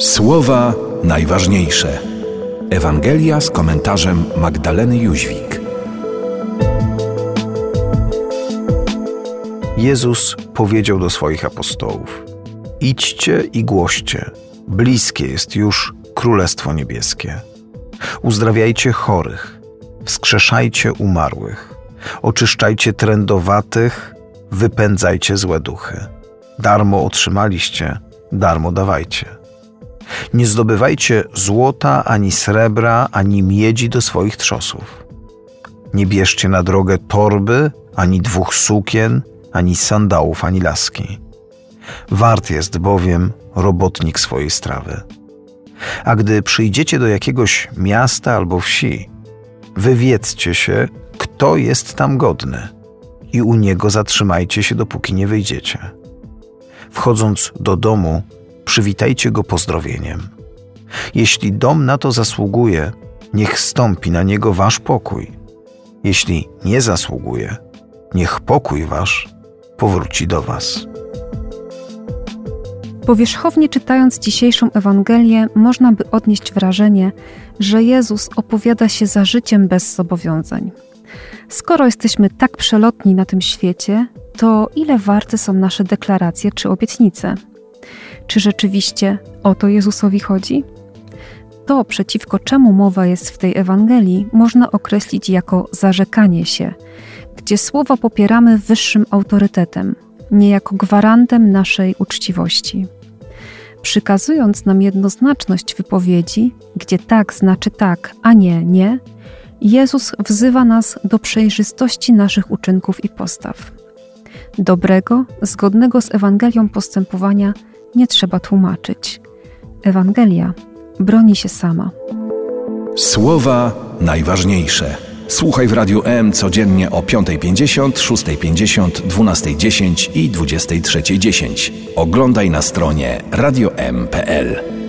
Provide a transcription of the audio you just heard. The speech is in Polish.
Słowa najważniejsze. Ewangelia z komentarzem Magdaleny Jóźwik. Jezus powiedział do swoich apostołów: Idźcie i głoście, bliskie jest już Królestwo Niebieskie. Uzdrawiajcie chorych, wskrzeszajcie umarłych, oczyszczajcie trędowatych, wypędzajcie złe duchy. Darmo otrzymaliście, darmo dawajcie. Nie zdobywajcie złota, ani srebra, ani miedzi do swoich trzosów. Nie bierzcie na drogę torby, ani dwóch sukien, ani sandałów, ani laski. Wart jest bowiem robotnik swojej strawy. A gdy przyjdziecie do jakiegoś miasta albo wsi, wywiedzcie się, kto jest tam godny, i u niego zatrzymajcie się, dopóki nie wyjdziecie. Wchodząc do domu, przywitajcie go pozdrowieniem. Jeśli dom na to zasługuje, niech stąpi na niego wasz pokój. Jeśli nie zasługuje, niech pokój wasz powróci do was. Powierzchownie czytając dzisiejszą Ewangelię, można by odnieść wrażenie, że Jezus opowiada się za życiem bez zobowiązań. Skoro jesteśmy tak przelotni na tym świecie, to ile warte są nasze deklaracje czy obietnice? Czy rzeczywiście o to Jezusowi chodzi? To, przeciwko czemu mowa jest w tej Ewangelii, można określić jako zarzekanie się, gdzie słowo popieramy wyższym autorytetem, nie jako gwarantem naszej uczciwości. Przykazując nam jednoznaczność wypowiedzi, gdzie tak znaczy tak, a nie nie, Jezus wzywa nas do przejrzystości naszych uczynków i postaw. Dobrego, zgodnego z Ewangelią postępowania nie trzeba tłumaczyć. Ewangelia broni się sama. Słowa najważniejsze. Słuchaj w Radiu M codziennie o 5.50, 6.50, 12.10 i 23.10. Oglądaj na stronie radiom.pl.